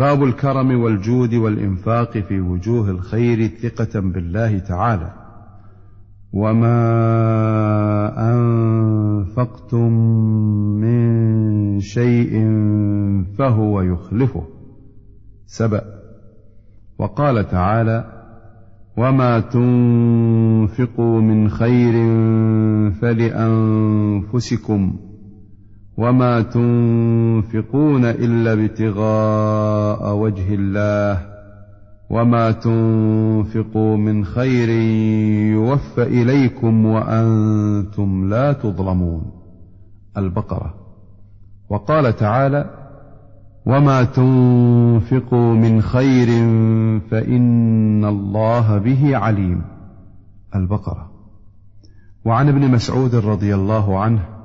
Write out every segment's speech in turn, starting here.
باب الكرم والجود والإنفاق في وجوه الخير ثقة بالله تعالى. وما أنفقتم من شيء فهو يخلفه. سبأ. وقال تعالى وما تنفقوا من خير فلأنفسكم وما تنفقون إلا ابتغاء وجه الله وما تنفقوا من خير يوفى إليكم وأنتم لا تظلمون. البقرة. وقال تعالى وما تنفقوا من خير فإن الله به عليم. البقرة. وعن ابن مسعود رضي الله عنه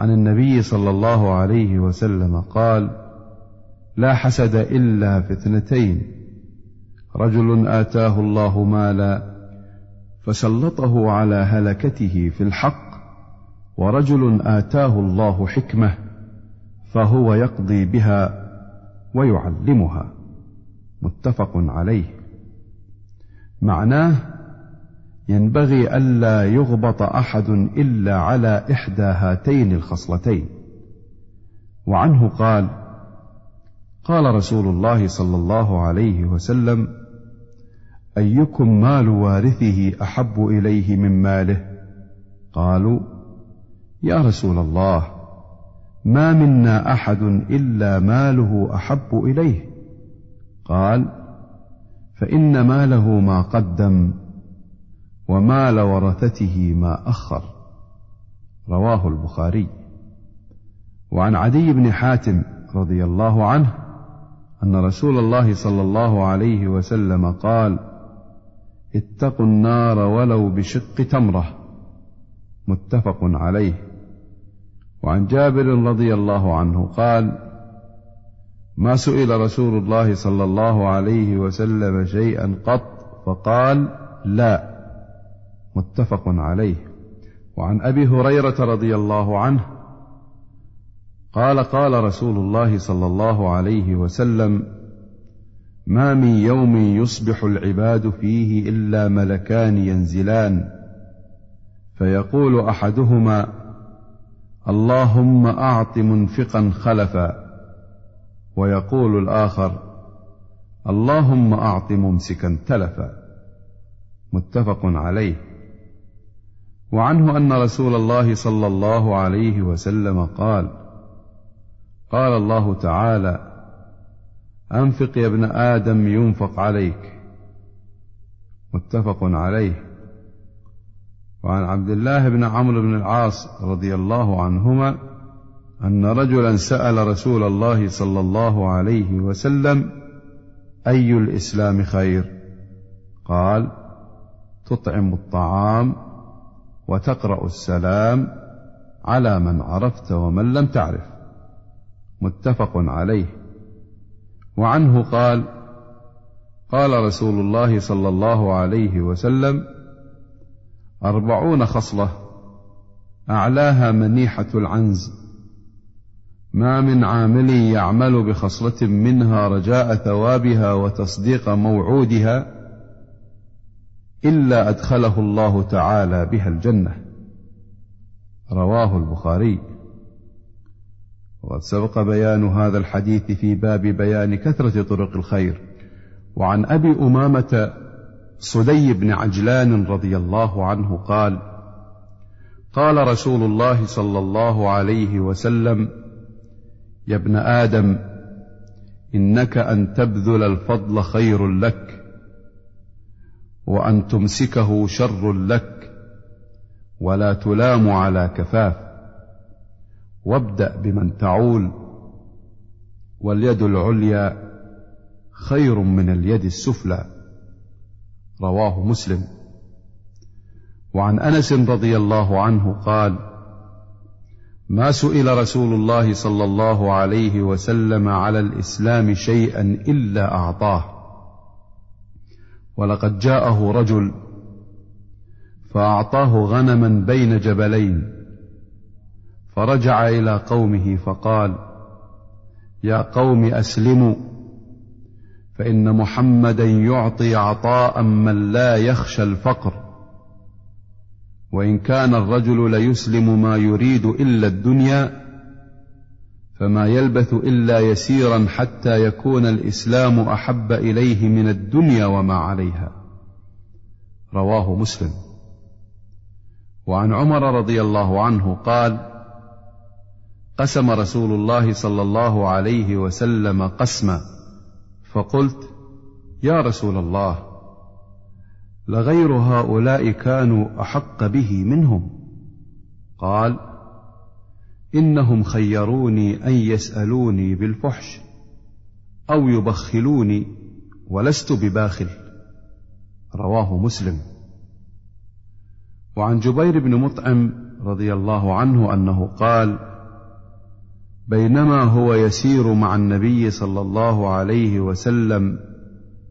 عن النبي صلى الله عليه وسلم قال لا حسد إلا في اثنتين. رجل آتاه الله مالا فسلطه على هلكته في الحق ورجل آتاه الله حكمة فهو يقضي بها ويعلمها. متفق عليه. معناه ينبغي ألا يغبط أحد إلا على إحدى هاتين الخصلتين. وعنه قال قال رسول الله صلى الله عليه وسلم أيكم مال وارثه أحب إليه من ماله؟ قالوا يا رسول الله ما منا أحد إلا ماله أحب إليه. قال فإن ماله ما قدم ومال ورثته ما أخر. رواه البخاري. وعن عدي بن حاتم رضي الله عنه أن رسول الله صلى الله عليه وسلم قال اتقوا النار ولو بشق تمرة. متفق عليه. وعن جابر رضي الله عنه قال ما سئل رسول الله صلى الله عليه وسلم شيئا قط فقال لا. متفق عليه. وعن أبي هريرة رضي الله عنه قال قال رسول الله صلى الله عليه وسلم ما من يوم يصبح العباد فيه إلا ملكان ينزلان. فيقول أحدهما اللهم أعط منفقا خلفا. ويقول الآخر اللهم أعط ممسكا تلفا. متفق عليه. وعنه أن رسول الله صلى الله عليه وسلم قال قال الله تعالى أنفق يا ابن آدم ينفق عليك. متفق عليه. وعن عبد الله بن عمرو بن العاص رضي الله عنهما أن رجلا سأل رسول الله صلى الله عليه وسلم أي الإسلام خير؟ قال تطعم الطعام وتقرأ السلام على من عرفت ومن لم تعرف. متفق عليه. وعنه قال قال رسول الله صلى الله عليه وسلم أربعون خصلة أعلاها منيحة العنز. ما من عامل يعمل بخصلة منها رجاء ثوابها وتصديق موعودها إلا أدخله الله تعالى بها الجنة. رواه البخاري. وقد سبق بيان هذا الحديث في باب بيان كثرة طرق الخير. وعن أبي أمامة صدي بن عجلان رضي الله عنه قال قال رسول الله صلى الله عليه وسلم يا ابن آدم إنك أن تبذل الفضل خير لك وأن تمسكه شر لك ولا تلام على كفاف. وابدأ بمن تعول واليد العليا خير من اليد السفلى. رواه مسلم. وعن أنس رضي الله عنه قال ما سئل رسول الله صلى الله عليه وسلم على الإسلام شيئا إلا أعطاه. ولقد جاءه رجل فأعطاه غنما بين جبلين فرجع إلى قومه فقال يا قوم أسلموا فإن محمدا يعطي عطاء من لا يخشى الفقر وإن كان الرجل ليسلم ما يريد إلا الدنيا فما يلبث إلا يسيرا حتى يكون الإسلام أحب إليه من الدنيا وما عليها. رواه مسلم. وعن عمر رضي الله عنه قال قسم رسول الله صلى الله عليه وسلم قسما فقلت يا رسول الله لغير هؤلاء كانوا أحق به منهم؟ قال إنهم خيروني أن يسألوني بالفحش أو يبخلوني ولست بباخل. رواه مسلم. وعن جبير بن مطعم رضي الله عنه أنه قال بينما هو يسير مع النبي صلى الله عليه وسلم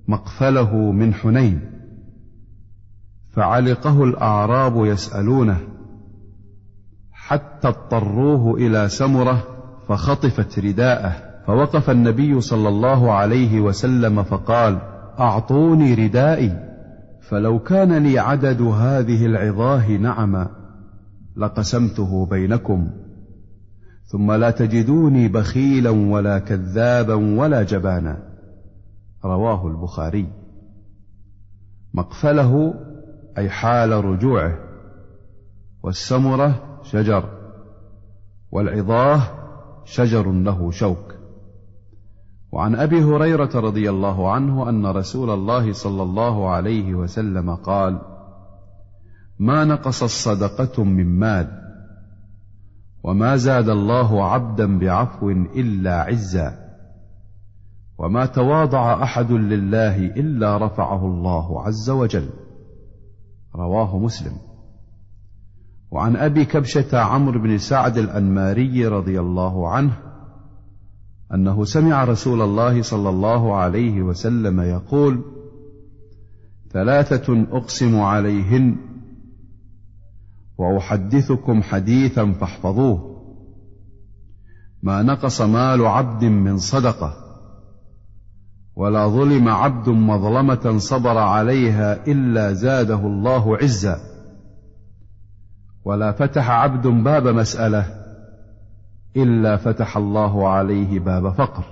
مقفله من حنين فعلقه الأعراب يسألونه حتى اضطروه إلى سمرة فخطفت رداءه. فوقف النبي صلى الله عليه وسلم فقال أعطوني ردائي. فلو كان لي عدد هذه العظاه نعما لقسمته بينكم. ثم لا تجدوني بخيلا ولا كذابا ولا جبانا. رواه البخاري. مقفله أي حال رجوعه. والسمرة شجر. والعظاه شجر له شوك. وعن أبي هريرة رضي الله عنه أن رسول الله صلى الله عليه وسلم قال ما نقص الصدقة من مال وما زاد الله عبدا بعفو إلا عزا وما تواضع أحد لله إلا رفعه الله عز وجل. رواه مسلم. وعن أبي كبشة عمرو بن سعد الأنماري رضي الله عنه أنه سمع رسول الله صلى الله عليه وسلم يقول ثلاثة أقسم عليهن وأحدثكم حديثا فاحفظوه. ما نقص مال عبد من صدقة ولا ظلم عبد مظلمة صبر عليها إلا زاده الله عزا. ولا فتح عبد باب مسألة إلا فتح الله عليه باب فقر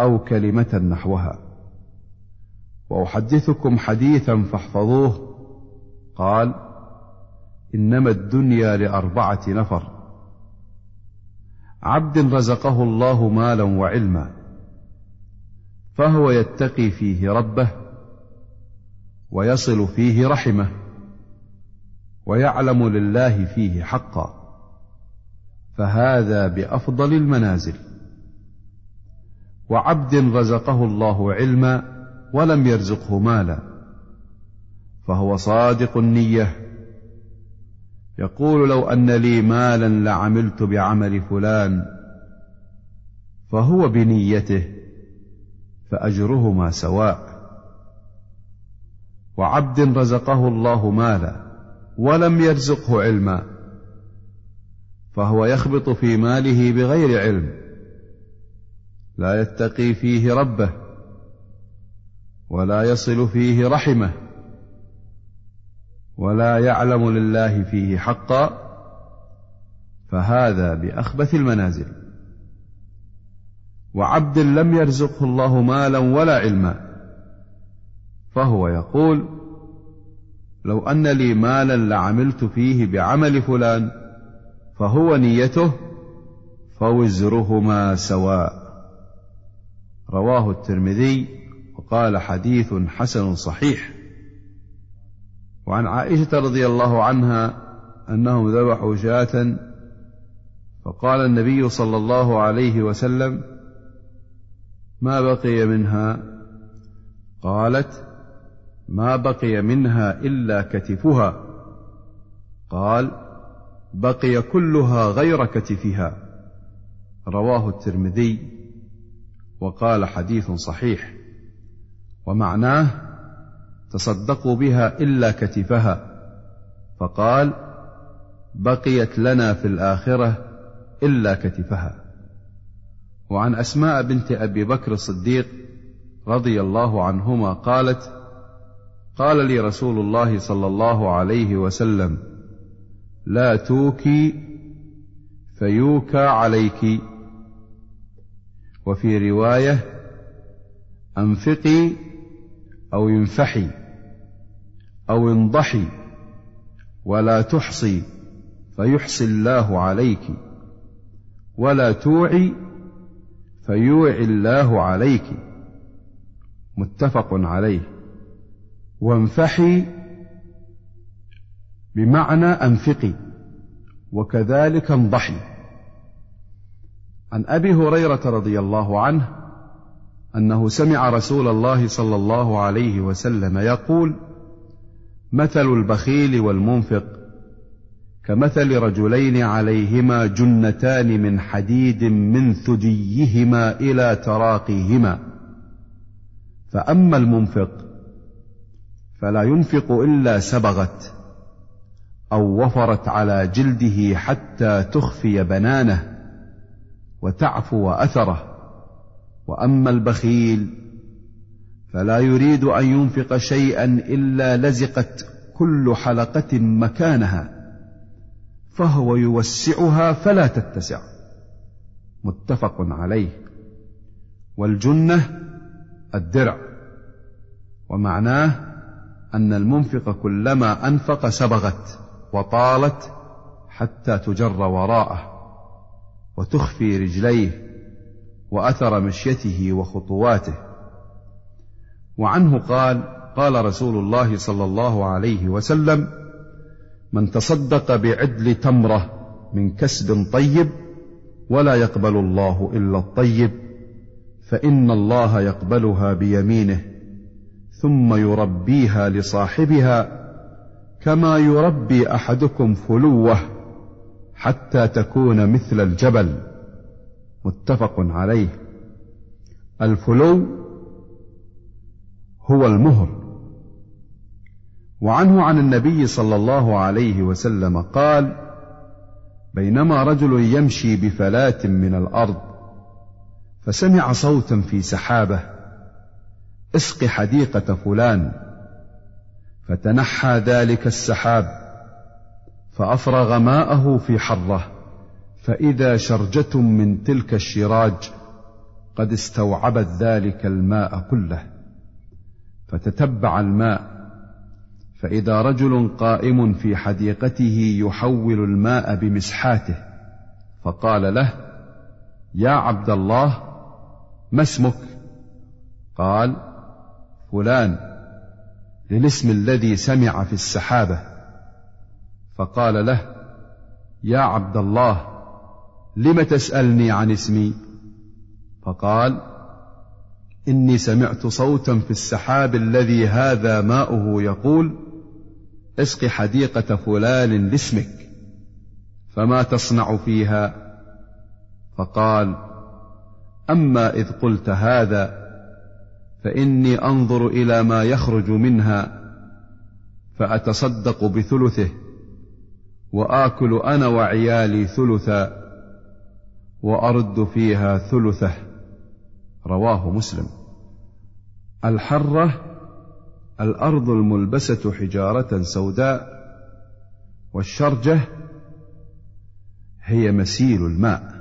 أو كلمة نحوها. وأحدثكم حديثا فاحفظوه. قال إنما الدنيا لأربعة نفر. عبد رزقه الله مالا وعلما فهو يتقي فيه ربه ويصل فيه رحمه. ويعلم لله فيه حقا فهذا بأفضل المنازل. وعبد رزقه الله علما ولم يرزقه مالا فهو صادق النية. يقول لو أن لي مالا لعملت بعمل فلان فهو بنيته فأجرهما سواء. وعبد رزقه الله مالا ولم يرزقه علما فهو يخبط في ماله بغير علم لا يتقي فيه ربه ولا يصل فيه رحمه ولا يعلم لله فيه حقا فهذا بأخبث المنازل. وعبد لم يرزقه الله مالا ولا علما فهو يقول لو أن لي مالا لعملت فيه بعمل فلان فهو نيته فوزرهما سواء. رواه الترمذي وقال حديث حسن صحيح. وعن عائشة رضي الله عنها أنهم ذبحوا شاة فقال النبي صلى الله عليه وسلم ما بقي منها؟ قالت ما بقي منها إلا كتفها. قال بقي كلها غير كتفها. رواه الترمذي وقال حديث صحيح. ومعناه تصدقوا بها إلا كتفها. فقال بقيت لنا في الآخرة إلا كتفها. وعن أسماء بنت أبي بكر الصديق رضي الله عنهما قالت قال لي رسول الله صلى الله عليه وسلم لا توكي فيوكى عليك. وفي رواية أنفقي أو انفحي أو انضحي ولا تحصي فيحصي الله عليك ولا توعي فيوعي الله عليك. متفق عليه. وانفحي بمعنى أنفقي وكذلك انضحي. عن أبي هريرة رضي الله عنه أنه سمع رسول الله صلى الله عليه وسلم يقول مثل البخيل والمنفق كمثل رجلين عليهما جنتان من حديد من ثديهما إلى تراقيهما فأما المنفق فلا ينفق إلا سبغت أو وفرت على جلده حتى تخفي بنانه وتعفو أثره. وأما البخيل فلا يريد أن ينفق شيئا إلا لزقت كل حلقة مكانها فهو يوسعها فلا تتسع. متفق عليه. والجنة الدرع. ومعناه أن المنفق كلما أنفق سبغت وطالت حتى تجر وراءه وتخفي رجليه وأثر مشيته وخطواته. وعنه قال قال رسول الله صلى الله عليه وسلم من تصدق بعدل تمرة من كسب طيب ولا يقبل الله إلا الطيب فإن الله يقبلها بيمينه ثم يربيها لصاحبها كما يربي أحدكم فلوة حتى تكون مثل الجبل. متفق عليه. الفلو هو المهر. وعنه عن النبي صلى الله عليه وسلم قال بينما رجل يمشي بفلاه من الأرض فسمع صوتا في سحابة اسق حديقة فلان. فتنحى ذلك السحاب فأفرغ ماءه في حرة. فإذا شرجة من تلك الشراج قد استوعبت ذلك الماء كله. فتتبع الماء. فإذا رجل قائم في حديقته يحول الماء بمسحاته فقال له يا عبد الله ما اسمك؟ قال فلان للاسم الذي سمع في السحابة. فقال له يا عبد الله لم تسألني عن اسمي؟ فقال إني سمعت صوتا في السحاب الذي هذا ماؤه يقول اسق حديقة فلان لاسمك فما تصنع فيها؟ فقال أما إذ قلت هذا فإني أنظر إلى ما يخرج منها فأتصدق بثلثه وآكل أنا وعيالي ثلثا وأرد فيها ثلثه. رواه مسلم. الحرة الأرض الملبسة حجارة سوداء والشرجة هي مسيل الماء.